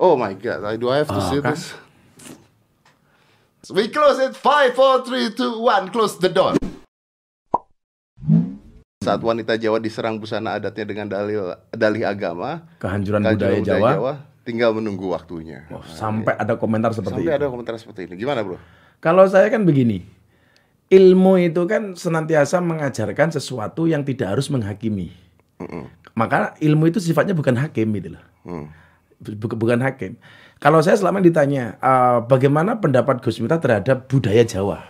Oh my god, I do I have to Oh, see kan? this? We close it. Five, four, three, two, one. Close the door. Saat wanita Jawa diserang busana adatnya dengan dalil dalih agama, Kehancuran kehancuran budaya Jawa. tinggal menunggu waktunya. Oh, sampai ada komentar seperti Sampai itu. ada komentar seperti ini. Gimana, Bro? Kalau saya kan begini, ilmu itu kan senantiasa mengajarkan sesuatu yang tidak harus menghakimi. Maka ilmu itu sifatnya bukan hakim gitu loh. Hmm. Bu- bukan hakim. Kalau saya selama ditanya eh, bagaimana pendapat Gus Miftah terhadap budaya Jawa,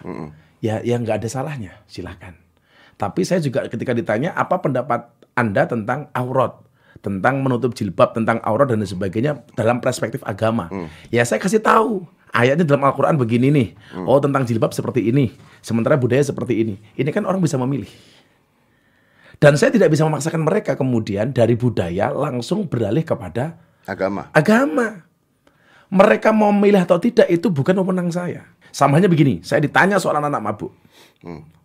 ya yang nggak ada salahnya, silahkan. Tapi saya juga ketika ditanya apa pendapat anda tentang aurat, tentang menutup jilbab, tentang aurat dan sebagainya dalam perspektif agama, ya saya kasih tahu ayatnya dalam Al-Quran begini nih. Oh tentang jilbab seperti ini, sementara budaya seperti ini. Ini kan orang bisa memilih. Dan saya tidak bisa memaksakan mereka kemudian dari budaya langsung beralih kepada Agama. agama. Mereka mau memilih atau tidak itu bukan wewenang saya. Samanya begini, saya ditanya soal anak-anak mabuk.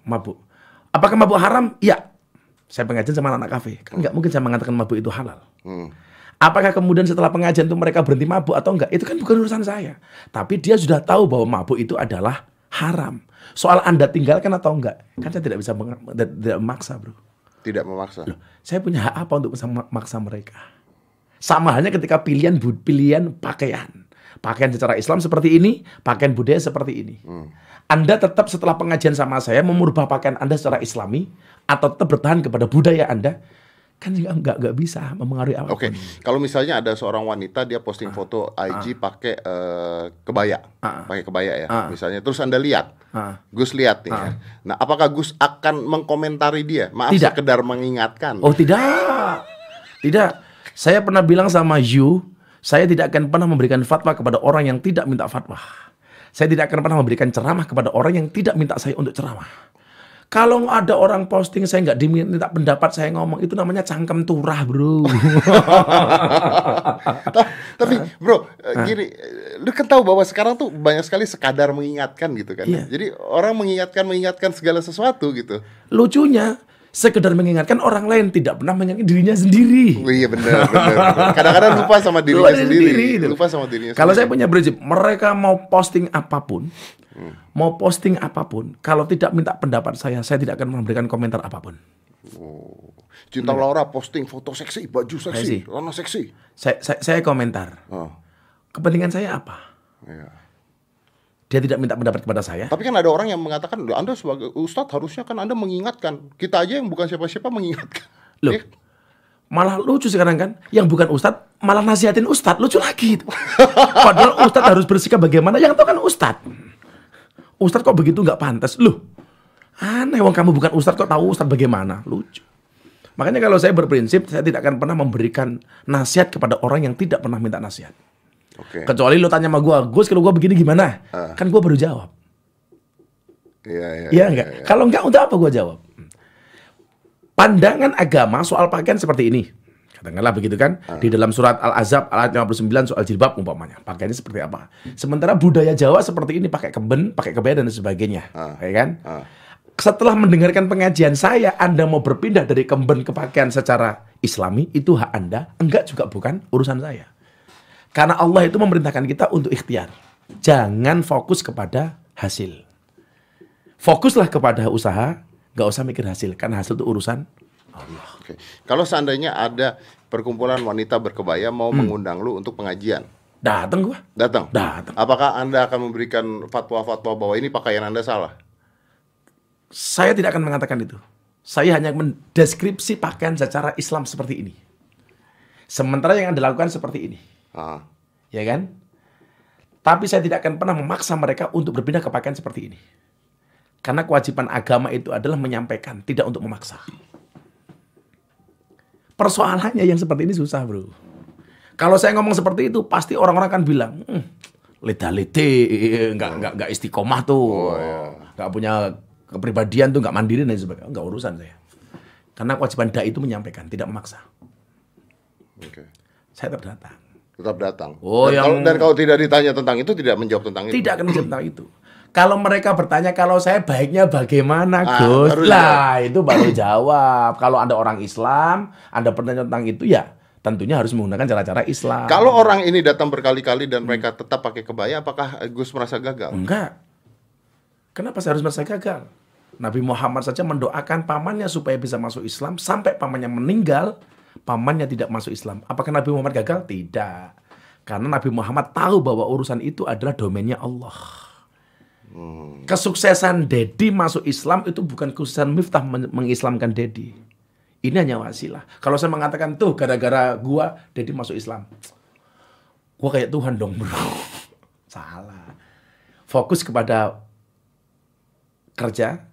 Mabuk. Apakah mabuk haram? Iya. Saya pengajian sama anak-anak kafe. Kan nggak mungkin saya mengatakan mabuk itu halal. Hmm. Apakah kemudian setelah pengajian itu mereka berhenti mabuk atau enggak? Itu kan bukan urusan saya. Tapi dia sudah tahu bahwa mabuk itu adalah haram. Soal Anda tinggalkan atau enggak? Kan saya tidak bisa tidak memaksa, bro. Tidak memaksa. Loh, saya punya hak apa untuk bisa memaksa mereka? Sama halnya ketika pilihan pilihan pakaian. Pakaian secara Islam seperti ini, pakaian budaya seperti ini. Anda tetap setelah pengajian sama saya merubah pakaian Anda secara Islami atau tetap bertahan kepada budaya Anda? Kan juga nggak nggak bisa mempengaruhi apa. Oke, kalau misalnya ada seorang wanita dia posting foto IG pakai eh, kebaya, pakai kebaya ya, misalnya. Terus anda lihat, Ah. Gus lihat nih. ya. Nah, apakah Gus akan mengkomentari dia? Maaf Tidak. sekedar mengingatkan. Oh tidak, tidak. Saya pernah bilang sama you, saya tidak akan pernah memberikan fatwa kepada orang yang tidak minta fatwa. Saya tidak akan pernah memberikan ceramah kepada orang yang tidak minta saya untuk ceramah. Kalau ada orang posting saya nggak diminta pendapat saya ngomong itu namanya cangkem turah bro. Ta- Tapi bro, eh, gini, lu kan tahu bahwa sekarang tuh banyak sekali sekadar mengingatkan gitu kan. Iya. Jadi orang mengingatkan mengingatkan segala sesuatu gitu. Lucunya sekedar mengingatkan orang lain tidak pernah mengingatkan dirinya sendiri. Oh, iya benar, benar. Kadang-kadang lupa sama dirinya Lupa sendiri. itu. Lupa sama dirinya Kalau saya sendiri. punya prinsip, mereka mau posting apa pun, Hmm. mau posting apa pun, kalau tidak minta pendapat saya, saya tidak akan memberikan komentar apa pun. Cinta Laura posting foto seksi, baju seksi, warna seksi. Saya, saya, saya komentar, Oh, kepentingan saya apa? iya. Dia tidak minta pendapat kepada saya. Tapi kan ada orang yang mengatakan, "Loh, Anda sebagai ustadz harusnya kan Anda mengingatkan. Kita aja yang bukan siapa-siapa mengingatkan. Loh, Iya. malah lucu sekarang kan, yang bukan ustadz malah nasihatin ustadz, lucu lagi. itu. Padahal ustadz harus bersikap bagaimana, yang tahu kan ustadz. Ustadz kok begitu nggak pantas? Loh, aneh, wong kamu bukan ustadz kok tahu ustadz bagaimana? Lucu. Makanya kalau saya berprinsip, saya tidak akan pernah memberikan nasihat kepada orang yang tidak pernah minta nasihat. Oke. Kecuali lo tanya sama gue, Gus kalau gue begini gimana? Kan gue baru jawab. Iya, iya. Iya enggak? Kalau enggak, untuk apa gue jawab? Pandangan agama soal pakaian seperti ini. Katakanlah begitu kan. Di dalam surat Al-Azab ayat 59 soal jilbab umpamanya. Pakaiannya seperti apa. Sementara budaya Jawa seperti ini. Pakai keben, pakai kebaya dan sebagainya. Ya kan? Setelah mendengarkan pengajian saya, Anda mau berpindah dari kemben ke pakaian secara islami, itu hak Anda. Enggak juga bukan urusan saya. Karena Allah itu memerintahkan kita untuk ikhtiar. Jangan fokus kepada hasil. Fokuslah kepada usaha, nggak usah mikir hasil. Karena hasil itu urusan Allah. Oke. Kalau seandainya ada perkumpulan wanita berkebaya mau Hmm. mengundang lu untuk pengajian, Datang gua. datang. Datang. Apakah Anda akan memberikan fatwa-fatwa bahwa ini pakaian Anda salah? Saya tidak akan mengatakan itu. Saya hanya mendeskripsi pakaian secara Islam seperti ini. Sementara yang Anda lakukan seperti ini. Ah. Ya kan? Tapi saya tidak akan pernah memaksa mereka untuk berpindah ke pakaian seperti ini. Karena kewajiban agama itu adalah menyampaikan, tidak untuk memaksa. Persoalannya yang seperti ini susah, bro. Kalau saya ngomong seperti itu, pasti orang-orang akan bilang, hmm, leta-lete, nggak, nggak, nggak istiqomah tuh, nggak punya kepribadian tuh, nggak mandiri dan sebagainya. Nggak urusan saya. Karena kewajiban dai itu menyampaikan, tidak memaksa. Oke. Saya tetap datang. Tetap datang. Oh, dan, yang- kalau, dan kalau tidak ditanya tentang itu, tidak menjawab tentang itu. Tidak akan menjawab tentang itu. Kalau mereka bertanya kalau saya baiknya bagaimana, Ah, Gus? lah, itu baru jawab. Kalau Anda orang Islam, Anda bertanya tentang itu ya tentunya harus menggunakan cara-cara Islam. Kalau orang ini datang berkali-kali dan mereka tetap pakai kebaya, apakah Gus merasa gagal? Enggak. Kenapa saya harus merasa gagal? Nabi Muhammad saja mendoakan pamannya supaya bisa masuk Islam sampai pamannya meninggal, pamannya tidak masuk Islam. Apakah Nabi Muhammad gagal? Tidak. Karena Nabi Muhammad tahu bahwa urusan itu adalah domainnya Allah. Hmm. Kesuksesan Dedi masuk Islam itu bukan kesuksesan Miftah mengislamkan Dedi. Ini hanya wasilah. Kalau saya mengatakan tuh gara-gara gua Dedi masuk Islam. Gua kayak Tuhan dong, Bro. Salah. Fokus kepada kerja,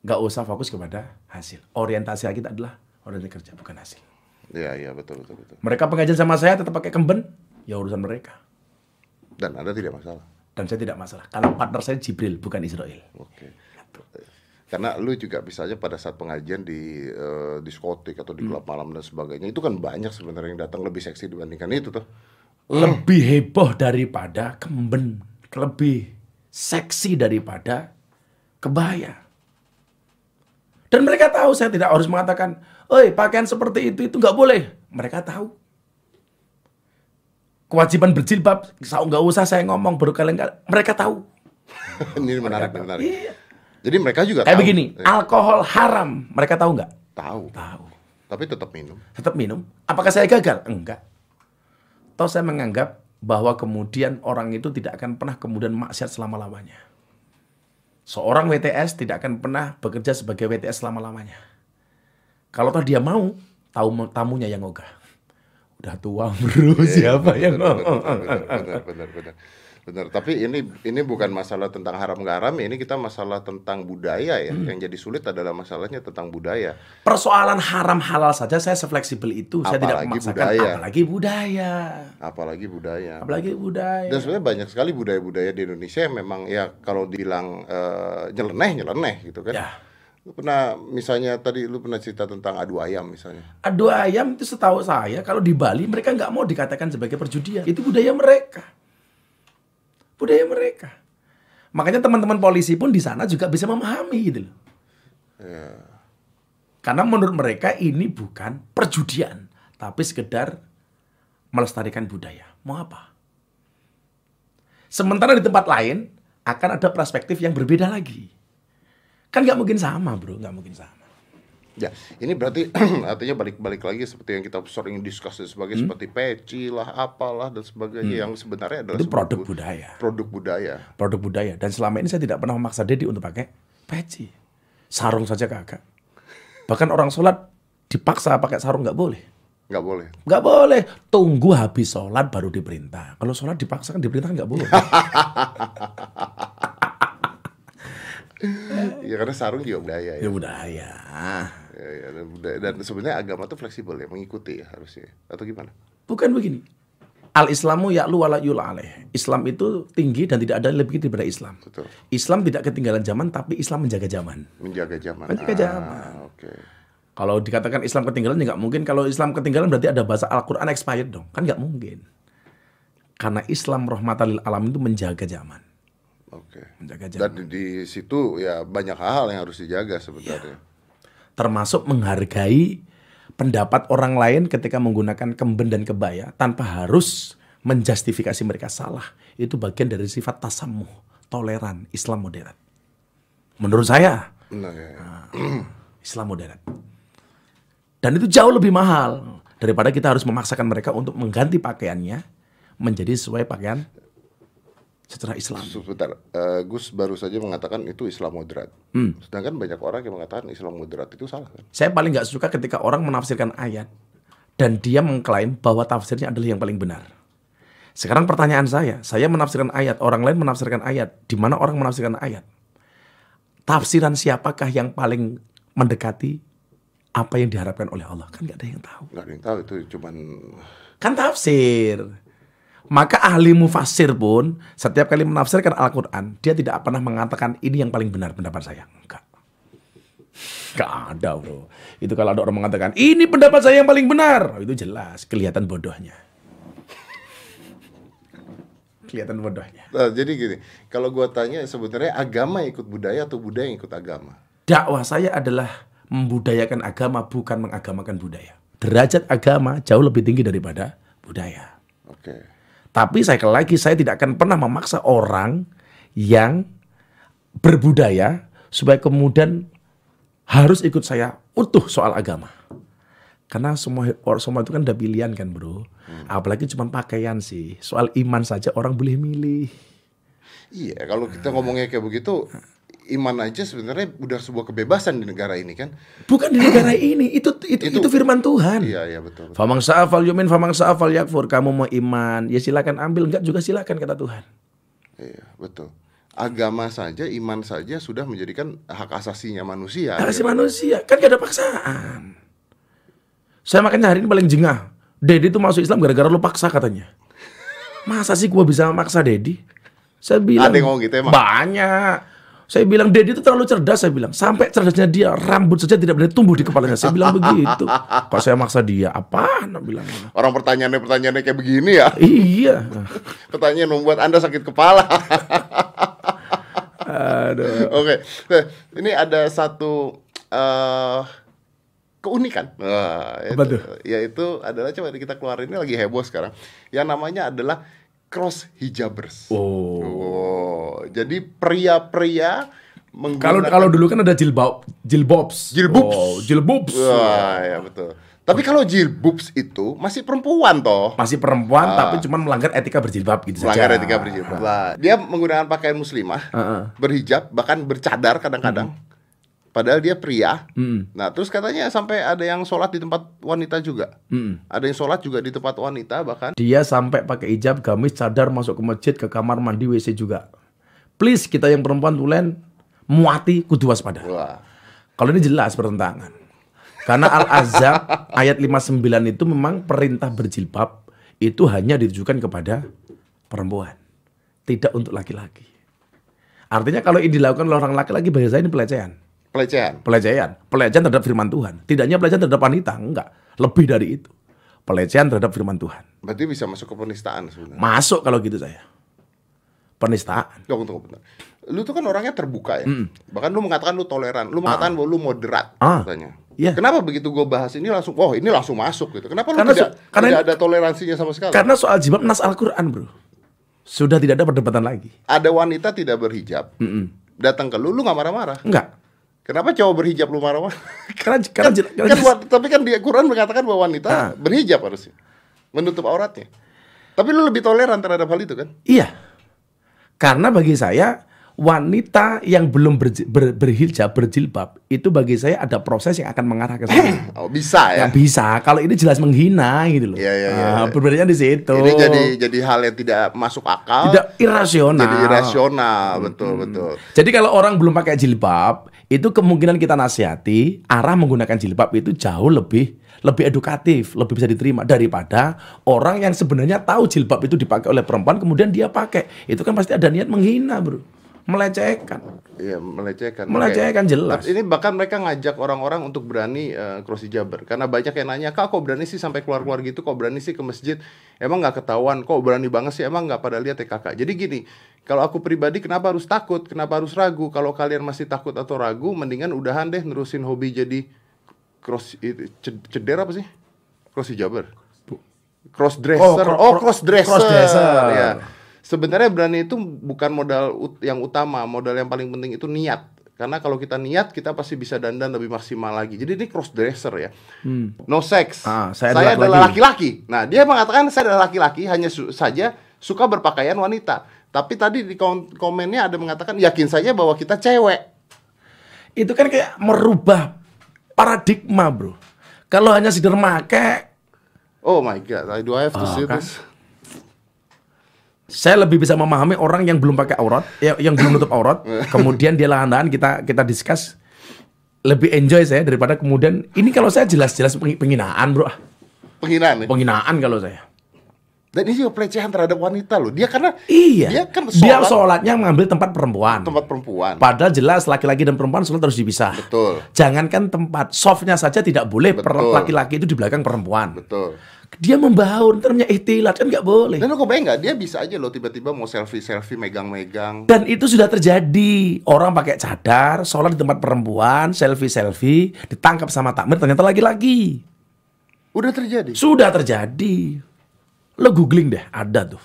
nggak usah fokus kepada hasil. Orientasi kita adalah orientasi kerja, bukan hasil. Iya, iya, betul, betul, betul. Mereka pengajian sama saya tetap pakai kemben, ya urusan mereka. Dan Anda tidak masalah? Dan saya tidak masalah. Karena partner saya Jibril, bukan Israel. Oke. Karena lu juga bisa aja pada saat pengajian di uh, diskotik atau di klub hmm. malam dan sebagainya, itu kan banyak sebenarnya yang datang lebih seksi dibandingkan itu tuh. Lebih heboh daripada kemben, lebih seksi daripada kebaya. Dan mereka tahu saya tidak harus mengatakan, oi pakaian seperti itu itu nggak boleh. Mereka tahu. Kewajiban berjilbab, nggak usah saya ngomong berkali-kali. Mereka tahu. Ini menarik, menarik. Iya. Jadi mereka juga Kayak tahu. begini, iya. alkohol haram. Mereka tahu nggak? Tahu. Tahu. Tapi tetap minum. Tetap minum. Apakah saya gagal? Enggak. Toh saya menganggap bahwa kemudian orang itu tidak akan pernah kemudian maksiat selama-lamanya. Seorang WTS tidak akan pernah bekerja sebagai WTS selama-lamanya. Kalau toh dia mau, tahu tamunya yang ogah. Udah tua bro, iya, siapa yang? Benar, benar, benar. Benar, tapi ini ini bukan masalah tentang haram garam, ini kita masalah tentang budaya ya. Hmm. Yang jadi sulit adalah masalahnya tentang budaya. Persoalan haram halal saja saya sefleksibel itu, apalagi saya tidak memaksakan budaya. apalagi budaya. Apalagi budaya. Apalagi budaya. Dan sebenarnya banyak sekali budaya-budaya di Indonesia yang memang ya kalau dibilang uh, nyeleneh nyeleneh gitu kan. Ya. Lu pernah misalnya tadi lu pernah cerita tentang adu ayam misalnya. Adu ayam itu setahu saya kalau di Bali mereka nggak mau dikatakan sebagai perjudian. Itu budaya mereka budaya mereka. Makanya teman-teman polisi pun di sana juga bisa memahami gitu loh. Ya. Karena menurut mereka ini bukan perjudian, tapi sekedar melestarikan budaya. Mau apa? Sementara di tempat lain akan ada perspektif yang berbeda lagi. Kan nggak mungkin sama bro, nggak mungkin sama. Ya, ini berarti artinya balik-balik lagi seperti yang kita sering diskus sebagai hmm? seperti peci lah, apalah dan sebagainya hmm. yang sebenarnya adalah itu produk budaya. Produk budaya. Produk budaya. Dan selama ini saya tidak pernah memaksa Dedi untuk pakai peci. Sarung saja kagak. Bahkan orang sholat dipaksa pakai sarung nggak boleh. Nggak boleh. Nggak boleh. Tunggu habis sholat baru diperintah. Kalau sholat dipaksa kan diperintah nggak boleh. ya karena sarung juga budaya ya. Ya budaya. Ya, ya, dan, dan sebenarnya agama tuh fleksibel ya, mengikuti ya harusnya. Atau gimana? Bukan begini. Al Islamu ya'lu wala yula alaih. Islam itu tinggi dan tidak ada yang lebih daripada Islam. Betul. Islam tidak ketinggalan zaman tapi Islam menjaga zaman. Menjaga zaman. Menjaga ah, zaman. Oke. Okay. Kalau dikatakan Islam ketinggalan ya nggak mungkin. Kalau Islam ketinggalan berarti ada bahasa Al-Qur'an expired dong. Kan nggak mungkin. Karena Islam rahmatalil alam itu menjaga zaman. Oke. Okay. Menjaga zaman. Dan di situ ya banyak hal yang harus dijaga sebenarnya. Ya termasuk menghargai pendapat orang lain ketika menggunakan kemben dan kebaya tanpa harus menjustifikasi mereka salah. Itu bagian dari sifat tasamuh, toleran Islam modern. Menurut saya, nah, ya. Islam modern. Dan itu jauh lebih mahal daripada kita harus memaksakan mereka untuk mengganti pakaiannya menjadi sesuai pakaian secara Islam. Sebentar, uh, Gus baru saja mengatakan itu Islam moderat. Hmm. Sedangkan banyak orang yang mengatakan Islam moderat itu salah. Kan? Saya paling nggak suka ketika orang menafsirkan ayat dan dia mengklaim bahwa tafsirnya adalah yang paling benar. Sekarang pertanyaan saya, saya menafsirkan ayat, orang lain menafsirkan ayat. Di mana orang menafsirkan ayat? Tafsiran siapakah yang paling mendekati apa yang diharapkan oleh Allah? Kan nggak ada yang tahu. Nggak ada yang tahu itu cuman kan tafsir. Maka ahli mufasir pun setiap kali menafsirkan Al-Quran, dia tidak pernah mengatakan ini yang paling benar pendapat saya. Enggak. Enggak ada bro. Itu kalau ada orang mengatakan, ini pendapat saya yang paling benar. Itu jelas, kelihatan bodohnya. kelihatan bodohnya. Nah, jadi gini, kalau gua tanya sebenarnya agama ikut budaya atau budaya yang ikut agama? Dakwah saya adalah membudayakan agama, bukan mengagamakan budaya. derajat agama jauh lebih tinggi daripada budaya. Oke. Tapi saya lagi saya tidak akan pernah memaksa orang yang berbudaya supaya kemudian harus ikut saya utuh soal agama. Karena semua semua itu kan udah pilihan kan bro. Hmm. Apalagi cuma pakaian sih. Soal iman saja orang boleh milih. Iya, kalau kita ngomongnya kayak begitu, iman aja sebenarnya udah sebuah kebebasan di negara ini kan? Bukan di negara ini, itu itu itu, itu firman Tuhan. Iya, iya betul. Famang sa'afal yumin, famang sa'afal yakfur. Kamu mau iman, ya silakan ambil, enggak juga silakan kata Tuhan. Iya, betul agama saja, iman saja sudah menjadikan hak asasinya manusia. Hak asasi ya. manusia, kan gak ada paksaan. Saya makanya hari ini paling jengah. Dedi tuh masuk Islam gara-gara lu paksa katanya. Masa sih gua bisa maksa Dedi? Saya bilang Ada yang ngomong gitu emang? Banyak. Saya bilang Dedi itu terlalu cerdas saya bilang. Sampai cerdasnya dia rambut saja tidak boleh tumbuh di kepalanya. Saya bilang begitu. Kok saya maksa dia? Apa? bilang. Orang pertanyaannya pertanyaannya kayak begini ya? Iya. Pertanyaan membuat Anda sakit kepala. Aduh. Oke. Okay. Ini ada satu uh, keunikan. Uh, Apa tuh? Yaitu adalah coba kita keluarin ini lagi heboh sekarang. Yang namanya adalah cross hijabers. Oh. oh jadi pria-pria kalau kalau dulu kan ada jilbab, jilbobs. Jilbobs. Oh, jilbobs. Wah, ya betul. Tapi kalau jilbabs itu masih perempuan toh. Masih perempuan uh, tapi cuma melanggar etika berjilbab gitu melanggar saja. Melanggar etika berjilbab. Uh. Dia menggunakan pakaian muslimah, uh -uh. berhijab, bahkan bercadar kadang-kadang. Uh Padahal dia pria. Mm. Nah, terus katanya sampai ada yang sholat di tempat wanita juga. Mm. Ada yang sholat juga di tempat wanita bahkan. Dia sampai pakai hijab, gamis, cadar, masuk ke masjid, ke kamar mandi, WC juga. Please kita yang perempuan tulen muati kudu waspada. Kalau ini jelas pertentangan. Karena Al-Azhar ayat 59 itu memang perintah berjilbab itu hanya ditujukan kepada perempuan, tidak untuk laki-laki. Artinya kalau ini dilakukan oleh orang laki-laki bahasa ini pelecehan. Pelecehan. Pelecehan. Pelecehan terhadap firman Tuhan. Tidak hanya pelecehan terhadap wanita, enggak. Lebih dari itu. Pelecehan terhadap firman Tuhan. Berarti bisa masuk ke penistaan sebenarnya. Masuk kalau gitu saya. Penistaan. Tunggu, tunggu, benar. Lu tuh kan orangnya terbuka ya. Mm. Bahkan lu mengatakan lu toleran. Lu mengatakan ah. bahwa lu moderat ah. katanya. Yeah. Kenapa begitu gue bahas ini langsung, oh ini langsung masuk gitu. Kenapa karena lu tidak, so, karena tidak ada toleransinya sama sekali? Karena soal jilbab nas Al-Quran bro. Sudah tidak ada perdebatan lagi. Ada wanita tidak berhijab. Mm -mm. Datang ke lu, lu gak marah-marah? Enggak. Kenapa cowok berhijab lu marah-marah? karena, karena, kan, karena, kan, tapi kan di Quran mengatakan bahwa wanita nah. berhijab harusnya. Menutup auratnya. Tapi lu lebih toleran terhadap hal itu kan? Iya. Karena bagi saya wanita yang belum ber, ber, berhijab berjilbab itu bagi saya ada proses yang akan mengarah ke sana. oh bisa ya? ya bisa. Kalau ini jelas menghina gitu loh. Iya iya. iya. Nah, perbedaannya di situ. Ini jadi jadi hal yang tidak masuk akal. Tidak irasional. Jadi irasional betul hmm. betul. Jadi kalau orang belum pakai jilbab itu kemungkinan kita nasihati arah menggunakan jilbab itu jauh lebih lebih edukatif, lebih bisa diterima daripada orang yang sebenarnya tahu jilbab itu dipakai oleh perempuan kemudian dia pakai. Itu kan pasti ada niat menghina, Bro melecehkan. Iya, melecehkan. Melecehkan jelas. Ini bahkan mereka ngajak orang-orang untuk berani uh, cross hijaber karena banyak yang nanya, "Kak, kok berani sih sampai keluar-keluar gitu? Kok berani sih ke masjid? Emang nggak ketahuan? Kok berani banget sih? Emang nggak pada lihat ya kakak?" Jadi gini, kalau aku pribadi kenapa harus takut? Kenapa harus ragu? Kalau kalian masih takut atau ragu, mendingan udahan deh nerusin hobi jadi cross ceder apa sih? Cross hijaber. Cross dresser. Oh, oh cross dresser. Cross dresser. Ya sebenarnya berani itu bukan modal ut yang utama, modal yang paling penting itu niat. Karena kalau kita niat, kita pasti bisa dandan lebih maksimal lagi. Jadi ini cross dresser ya. Hmm. No sex. Ah, saya, saya adalah laki-laki. Nah, dia mengatakan saya adalah laki-laki, hanya su saja suka berpakaian wanita. Tapi tadi di kom komennya ada mengatakan yakin saja bahwa kita cewek. Itu kan kayak merubah paradigma, Bro. Kalau hanya sekedar make Oh my god, I do I have to oh, see kan? this? Saya lebih bisa memahami orang yang belum pakai aurat, ya, yang belum nutup aurat, kemudian dia lahan-lahan kita kita discuss. Lebih enjoy saya daripada kemudian ini kalau saya jelas-jelas penghinaan bro. Penghinaan ya? penghinaan kalau saya. Dan ini juga pelecehan terhadap wanita loh. Dia karena iya. dia kan sholat, dia sholatnya mengambil tempat perempuan. Tempat perempuan. Padahal jelas laki-laki dan perempuan sholat harus dipisah. Betul. Jangankan tempat softnya saja tidak boleh laki-laki itu di belakang perempuan. Betul dia membaur, namanya ihtilat kan nggak boleh. Dan lo kebayang nggak? Dia bisa aja loh tiba-tiba mau selfie selfie megang-megang. Dan itu sudah terjadi. Orang pakai cadar, sholat di tempat perempuan, selfie selfie, ditangkap sama takmir ternyata lagi-lagi. Udah terjadi. Sudah terjadi. Lo googling deh, ada tuh.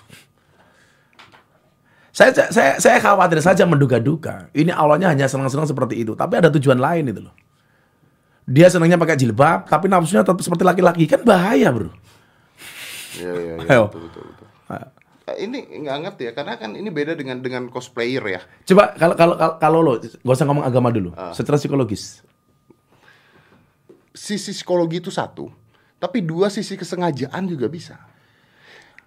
Saya saya saya khawatir saja menduga-duga. Ini awalnya hanya senang-senang seperti itu, tapi ada tujuan lain itu loh. Dia senangnya pakai jilbab, tapi nafsunya tetap seperti laki-laki. Kan bahaya, Bro. Iya, iya, iya. Betul, betul, betul. Eh, Ini nggak ngerti ya, karena kan ini beda dengan dengan cosplayer ya. Coba kalau kalau kalau, lo gak usah ngomong agama dulu, Ah. secara psikologis. Sisi psikologi itu satu, tapi dua sisi kesengajaan juga bisa.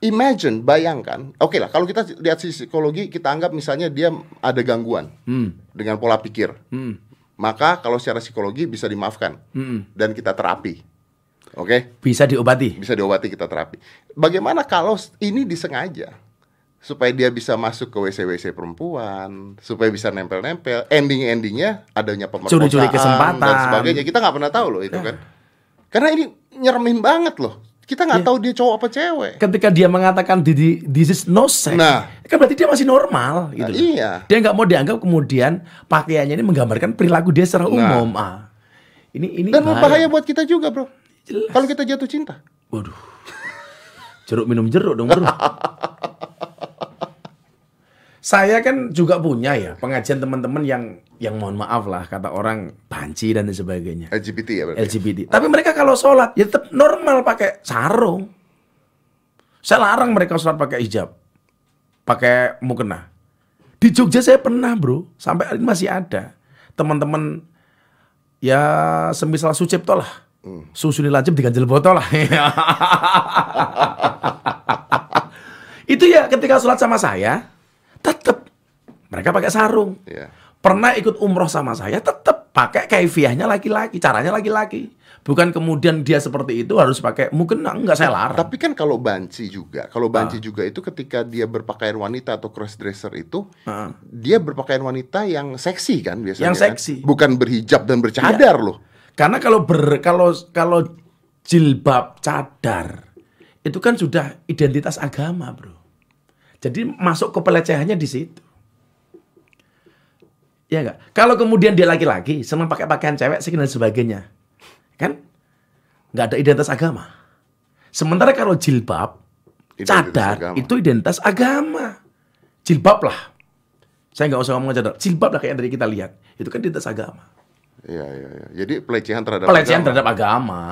Imagine, bayangkan, oke lah, kalau kita lihat sisi psikologi, kita anggap misalnya dia ada gangguan dengan pola pikir, maka kalau secara psikologi bisa dimaafkan dan kita terapi, oke? Bisa diobati. bisa diobati kita terapi. Bagaimana kalau ini disengaja supaya dia bisa masuk ke WC-WC perempuan, supaya bisa nempel-nempel, ending-endingnya adanya pemerkosaan Curi-curi kesempatan. dan sebagainya. Kita nggak pernah tahu loh itu kan. Karena ini nyeremin banget loh. Kita nggak tahu dia cowok apa cewek. Ketika dia mengatakan this is no sex, Nah. kan berarti dia masih normal gitu. Nah, loh. iya. Dia nggak mau dianggap kemudian pakaiannya ini menggambarkan perilaku dia secara Nah. umum. Ah. Ini ini Dan bahaya buat kita juga, Bro. Kalau kita jatuh cinta. Waduh. Jeruk minum jeruk dong, Bro. Saya kan juga punya ya pengajian teman-teman yang yang mohon maaf lah kata orang banci dan sebagainya. LGBT ya berarti. LGBT. Tapi mereka kalau sholat ya tetap normal pakai sarung. Saya larang mereka sholat pakai hijab, pakai mukena. Di Jogja saya pernah bro, sampai hari ini masih ada teman-teman ya semisal Sucipto lah, susu lancip diganjel botol lah. Itu ya ketika sholat sama saya, tetap mereka pakai sarung. Iya. Pernah ikut umroh sama saya, tetap pakai kaifiahnya laki-laki, caranya laki-laki. Bukan kemudian dia seperti itu harus pakai mungkin enggak saya larang. Tapi kan kalau banci juga, kalau banci Ah. juga itu ketika dia berpakaian wanita atau cross dresser itu, Heeh. dia berpakaian wanita yang seksi kan biasanya. Yang kan? seksi. Iya. Bukan berhijab dan bercadar loh. Karena kalau ber kalau kalau jilbab cadar itu kan sudah identitas agama, Bro. Jadi masuk ke pelecehannya di situ. Ya enggak? Kalau kemudian dia laki-laki senang pakai pakaian cewek sekian dan sebagainya. Kan nggak ada identitas agama. Sementara kalau jilbab Identitas cadar agama. itu identitas agama. Jilbab lah. Saya nggak usah ngomong cadar. Jilbab lah kayak yang tadi kita lihat. Itu kan identitas agama. Iya iya iya. Jadi pelecehan terhadap Pelecehan agama. terhadap agama.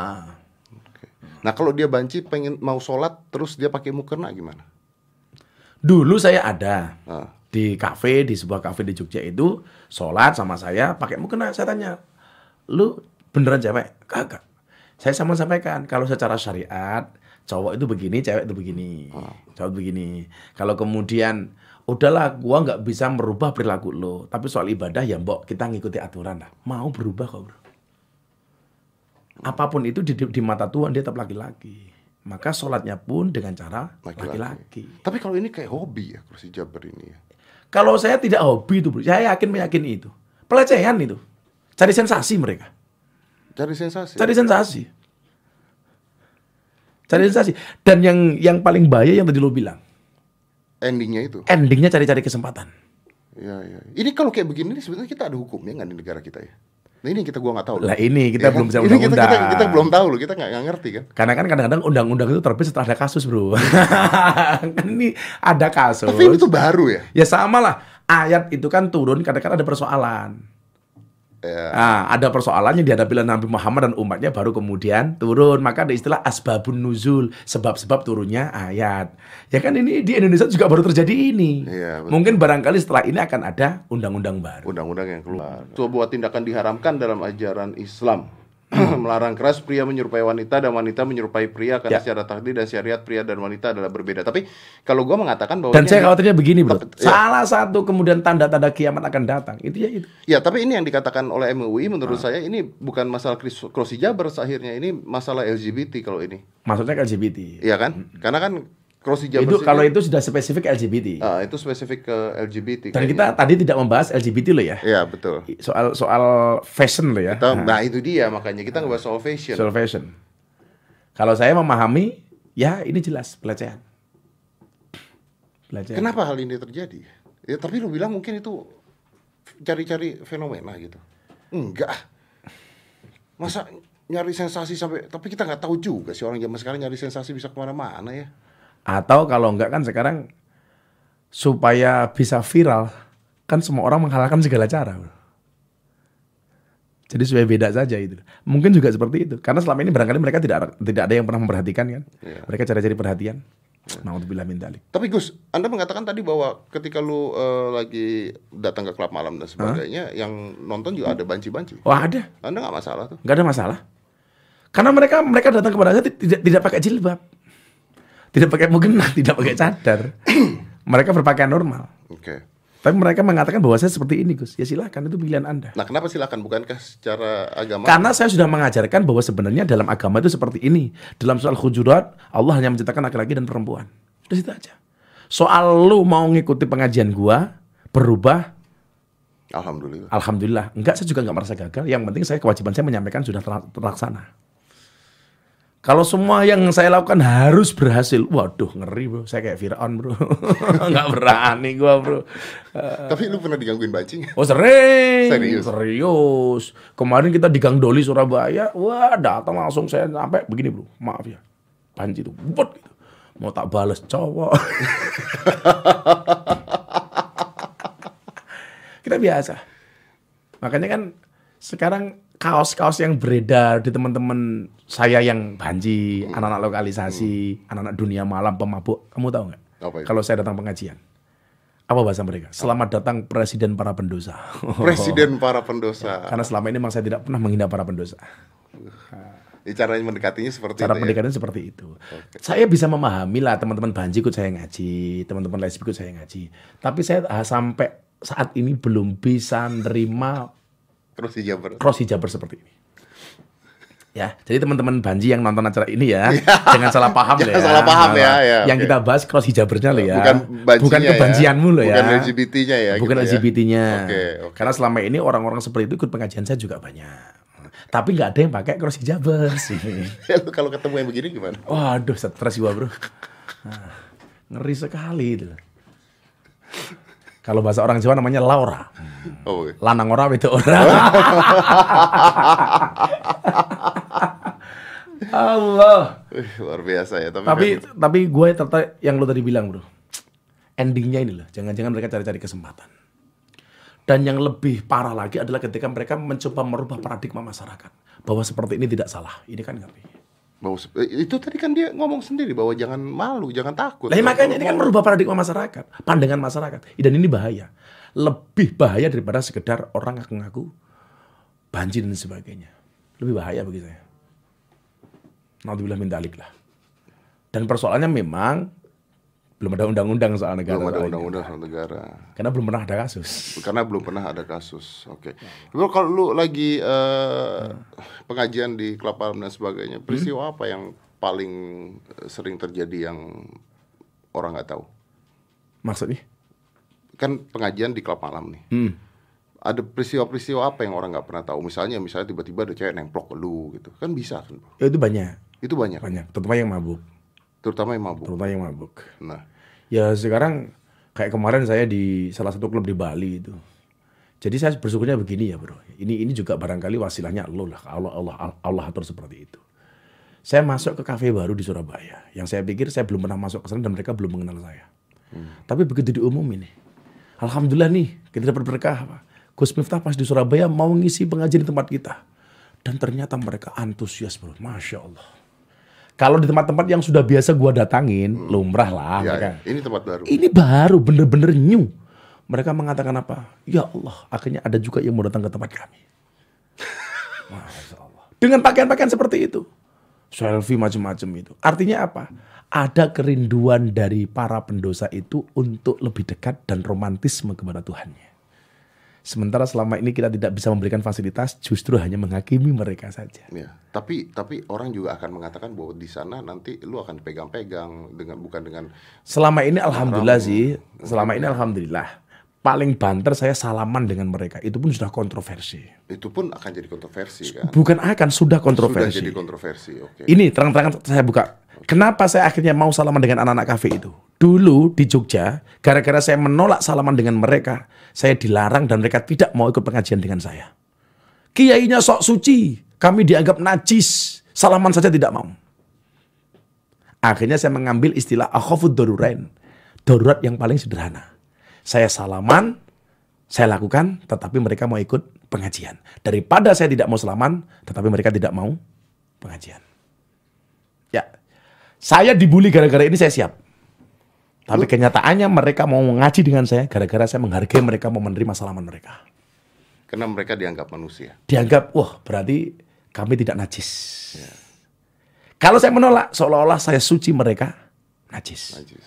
Nah kalau dia banci pengen mau sholat terus dia pakai mukena gimana? Dulu saya ada Ah. di kafe di sebuah kafe di Jogja itu sholat sama saya pakai mukena. Saya tanya, lu beneran cewek? Kagak. Saya sama sampaikan kalau secara syariat cowok itu begini, cewek itu begini, cowok begini. Kalau kemudian udahlah, gua nggak bisa merubah perilaku lo, tapi soal ibadah ya mbok kita ngikuti aturan lah. Mau berubah kok bro. Apa pun itu di, di mata Tuhan dia tetap laki-laki. Maka sholatnya pun dengan cara Laki-laki. laki-laki. Tapi kalau ini kayak hobi ya kursi jabar ini ya. Kalau saya tidak hobi itu, bro. saya yakin meyakini itu. Pelecehan itu. Cari sensasi mereka. Cari sensasi. Cari sensasi. Cari sensasi. Dan yang yang paling bahaya yang tadi lo bilang. Endingnya itu. Endingnya cari-cari kesempatan. Iya iya. Ini kalau kayak begini nih sebenarnya kita ada hukumnya nggak di negara kita ya? Nah ini yang kita gua nggak tahu. loh. Lah ini kita Ya belum kan? bisa Ini kita, kita, undang-undang. kita belum tahu loh, kita nggak nggak ngerti kan. Karena kan kadang-kadang undang-undang itu terbit setelah ada kasus bro. kan ini ada kasus. Tapi ini tuh baru ya. Ya sama lah. Ayat itu kan turun kadang-kadang ada persoalan. Ya. Nah, ada persoalan yang dihadapi oleh Nabi Muhammad dan umatnya baru kemudian turun. Maka ada istilah asbabun nuzul, sebab-sebab turunnya ayat. Ya kan ini di Indonesia juga baru terjadi ini. Betul. Mungkin barangkali setelah ini akan ada undang-undang baru. Undang-undang yang keluar. Sebuah tindakan diharamkan dalam ajaran Islam. Melarang keras pria menyerupai wanita dan wanita menyerupai pria karena Ya. secara takdir dan syariat pria dan wanita adalah berbeda. Tapi kalau gua mengatakan bahwa Dan saya khawatirnya begini bro, Tapi- ya. salah satu kemudian tanda-tanda kiamat akan datang. Itu ya itu. Ya, tapi ini yang dikatakan oleh MUI menurut Ah. saya ini bukan masalah cross hijabers akhirnya ini masalah LGBT kalau ini. Maksudnya LGBT. Iya kan? Karena kan cross hijabers Hmm. itu kalau itu sudah spesifik LGBT. Ah, itu spesifik ke LGBT. Dan kayaknya. kita tadi tidak membahas LGBT loh ya. Iya, betul. Soal soal fashion loh ya. Kita, nah, itu dia makanya kita ngebahas soal fashion. Soal fashion. Kalau saya memahami, ya ini jelas pelecehan. Pelecehan. Kenapa hal ini terjadi? Ya, tapi lu bilang mungkin itu cari-cari fenomena gitu. Enggak. Masa nyari sensasi sampai tapi kita nggak tahu juga sih orang zaman sekarang nyari sensasi bisa ke mana-mana ya. Atau kalau enggak kan sekarang supaya bisa viral kan semua orang menghalalkan segala cara. Jadi supaya beda saja itu. Mungkin juga seperti itu. Karena selama ini barangkali mereka tidak tidak ada yang pernah memperhatikan kan. Iya. Mereka cari-cari perhatian. Nauzubillah min dzalik. Tapi Gus, Anda mengatakan tadi bahwa ketika lu eh, lagi datang ke klub malam dan sebagainya, yang nonton juga ada banci-banci. Wah ada, Anda nggak masalah tuh. nggak ada masalah. Karena mereka mereka datang kepada saya tidak tidak pakai jilbab, tidak pakai mukena, tidak pakai cadar. mereka berpakaian normal. Oke. Tapi mereka mengatakan bahwa saya seperti ini Gus. Ya silakan itu pilihan Anda. Nah, kenapa silakan? Bukankah secara agama? Karena saya sudah mengajarkan bahwa sebenarnya dalam agama itu seperti ini. Dalam soal hujurat, Allah hanya menciptakan laki-laki dan perempuan. Sudah situ aja. Soal lu mau ngikuti pengajian gua, berubah, Alhamdulillah. Alhamdulillah. Enggak, saya juga enggak merasa gagal. Yang penting saya kewajiban saya menyampaikan sudah ter- terlaksana. Kalau semua yang saya lakukan harus berhasil, waduh ngeri bro. Saya kayak Fir'aun bro. Enggak berani gua bro. Tapi lu pernah digangguin banci nggak? Oh sering, Serius? serius. Kemarin kita di Gang Doli Surabaya, wah datang langsung saya sampai begini bro, maaf ya, banci itu, buat gitu. Mau tak bales cowok. kita biasa. Makanya kan sekarang kaos-kaos yang beredar di teman-teman saya yang banji, anak-anak lokalisasi, anak-anak dunia malam pemabuk, kamu tahu nggak? Kalau saya datang pengajian, apa bahasa mereka? Selamat datang presiden para pendosa. Presiden para pendosa. Karena selama ini memang saya tidak pernah menghina para pendosa. Ya, caranya mendekatinya seperti Cara itu ya. pendekatan seperti itu. Saya bisa memahami lah teman-teman banji ikut saya ngaji, teman-teman lesbi ikut saya ngaji. Tapi saya ah, sampai saat ini belum bisa nerima Terus hijaber. cross hijaber seperti ini. Ya, jadi teman-teman banji yang nonton acara ini ya, jangan salah paham Jangan ya. salah paham ya, ya, Yang oke. kita bahas cross hijabernya loh ya. Bukan Bukan ya. kebancianmu loh ya. Bukan LGBT-nya ya, Bukan gitu ya. LGBT-nya. Oke, oke. Karena selama ini orang-orang seperti itu ikut pengajian saya juga banyak. Tapi nggak ada yang pakai cross hijaber sih. Lu kalau ketemu yang begini gimana? Waduh, stres gua, Bro. Nah, ngeri sekali itu. Kalau bahasa orang Jawa namanya Laura. Oh, oke. Lanang ora wedok ora. Allah. Wih, luar biasa ya. Tapi, Tapi memang- tapi gue tertarik yang lo tadi bilang, Bro. Endingnya ini loh, jangan-jangan mereka cari-cari kesempatan. Dan yang lebih parah lagi adalah ketika mereka mencoba merubah paradigma masyarakat bahwa seperti ini tidak salah. Ini kan ngeri. Se- eh, itu tadi kan dia ngomong sendiri bahwa jangan malu, jangan takut. Lah makanya ini kan merubah paradigma masyarakat, pandangan masyarakat. Dan ini bahaya. Lebih bahaya daripada sekedar orang ngaku-ngaku banjir dan sebagainya. Lebih bahaya bagi saya. Naudzubillah min dalik lah. Dan persoalannya memang belum ada undang-undang soal negara. belum ada undang-undang soal negara. Karena belum pernah ada kasus. Karena belum pernah ada kasus. Oke. Bro, kalau lu lagi eh, pengajian di Alam dan sebagainya, peristiwa apa yang paling eh, sering terjadi yang orang nggak tahu? Maksudnya? Kan pengajian di Klub Malam nih. Hmm. Ada peristiwa-peristiwa apa yang orang nggak pernah tahu? Misalnya, misalnya tiba-tiba ada cewek nemplok ke lu gitu. Kan bisa kan? Ya, itu banyak. Itu banyak. Banyak. Terutama yang mabuk. Terutama yang mabuk. Terutama yang mabuk. Nah, Ya sekarang kayak kemarin saya di salah satu klub di Bali itu. Jadi saya bersyukurnya begini ya bro. Ini ini juga barangkali wasilahnya Allah lah. Allah Allah Allah atur seperti itu. Saya masuk ke kafe baru di Surabaya. Yang saya pikir saya belum pernah masuk ke sana dan mereka belum mengenal saya. Tapi begitu diumumin nih. Alhamdulillah nih kita dapat berkah. Pak. Gus Miftah pas di Surabaya mau ngisi pengajian di tempat kita. Dan ternyata mereka antusias bro. Masya Allah. Kalau di tempat-tempat yang sudah biasa gua datangin, lumrah lah ya, mereka. ini tempat baru. Ini baru bener-bener new. Mereka mengatakan apa? Ya Allah, akhirnya ada juga yang mau datang ke tempat kami. Masya Allah. Dengan pakaian-pakaian seperti itu. Selfie macam-macam itu. Artinya apa? Ada kerinduan dari para pendosa itu untuk lebih dekat dan romantisme kepada Tuhannya. Sementara selama ini kita tidak bisa memberikan fasilitas, justru hanya menghakimi mereka saja. Ya, tapi tapi orang juga akan mengatakan bahwa di sana nanti lu akan pegang-pegang dengan bukan dengan Selama ini alhamdulillah sih, selama ini alhamdulillah. Paling banter saya salaman dengan mereka. Itu pun sudah kontroversi. itu pun akan jadi kontroversi kan. Bukan akan, sudah Sudah kontroversi. jadi kontroversi. Oke. Ini terang-terangan saya buka. Kenapa saya akhirnya mau salaman dengan anak-anak kafe itu? Dulu di Jogja, gara-gara saya menolak salaman dengan mereka, saya dilarang dan mereka tidak mau ikut pengajian dengan saya. Kiainya sok suci, Kami dianggap najis. Salaman saja tidak mau. Akhirnya saya mengambil istilah akhafud darurain. Darurat yang paling sederhana. Saya salaman, saya lakukan, tetapi mereka mau ikut pengajian. Daripada saya tidak mau salaman, tetapi mereka tidak mau pengajian. Ya, saya dibully gara-gara ini saya siap. Tapi kenyataannya mereka mau mengaji dengan saya gara-gara saya menghargai mereka mau menerima salaman mereka. Karena mereka dianggap manusia. Dianggap, wah berarti kami tidak najis. Kalau saya menolak, seolah-olah saya suci mereka najis. Najis.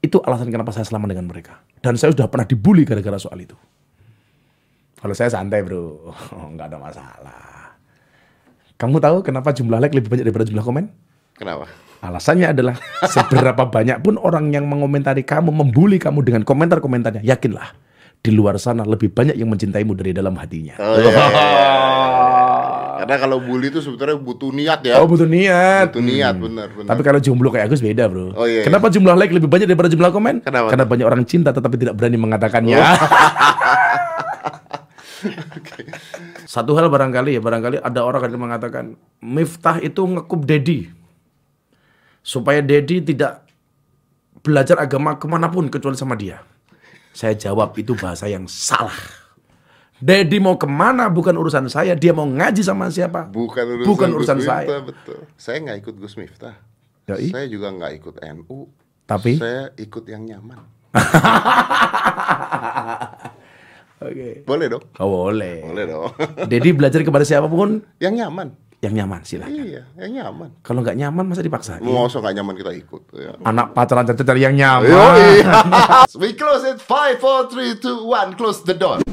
Itu alasan kenapa saya selamat dengan mereka. Dan saya sudah pernah dibully gara-gara soal itu. Kalau saya santai bro, oh, nggak ada masalah. Kamu tahu kenapa jumlah like lebih banyak daripada jumlah komen? Kenapa? Alasannya adalah seberapa banyak pun orang yang mengomentari kamu, membuli kamu dengan komentar-komentarnya, yakinlah di luar sana lebih banyak yang mencintaimu dari dalam hatinya. Oh, iya, iya, iya. Karena kalau bully itu sebetulnya butuh niat ya. Oh butuh niat. Butuh niat, benar, benar. Tapi kalau jomblo kayak Agus beda bro. Oh, iya, iya. Kenapa jumlah like lebih banyak daripada jumlah komen? Kenapa? Karena banyak orang cinta tetapi tidak berani mengatakannya. Oh. Satu hal barangkali ya, barangkali ada orang yang mengatakan Miftah itu ngekup Dedi supaya Dedi tidak belajar agama ke mana pun kecuali sama dia. Saya jawab itu bahasa yang salah. Dedi mau ke mana bukan urusan saya, dia mau ngaji sama siapa? Bukan urusan, Bukan Gus urusan Miftah, saya. Betul. Saya nggak ikut Gus Miftah. Yoi. Saya juga nggak ikut NU. Tapi? saya ikut yang nyaman. Oke. Boleh dong. Oh, boleh. Boleh dong. Dedi belajar kepada siapa pun yang nyaman. yang nyaman silakan. Iya, yang nyaman. Kalau nggak nyaman masa dipaksa? Mau nggak nyaman kita ikut. Ya. Anak pacaran cari yang nyaman. Yoi. We close it. Five, four, three, two, one. Close the door.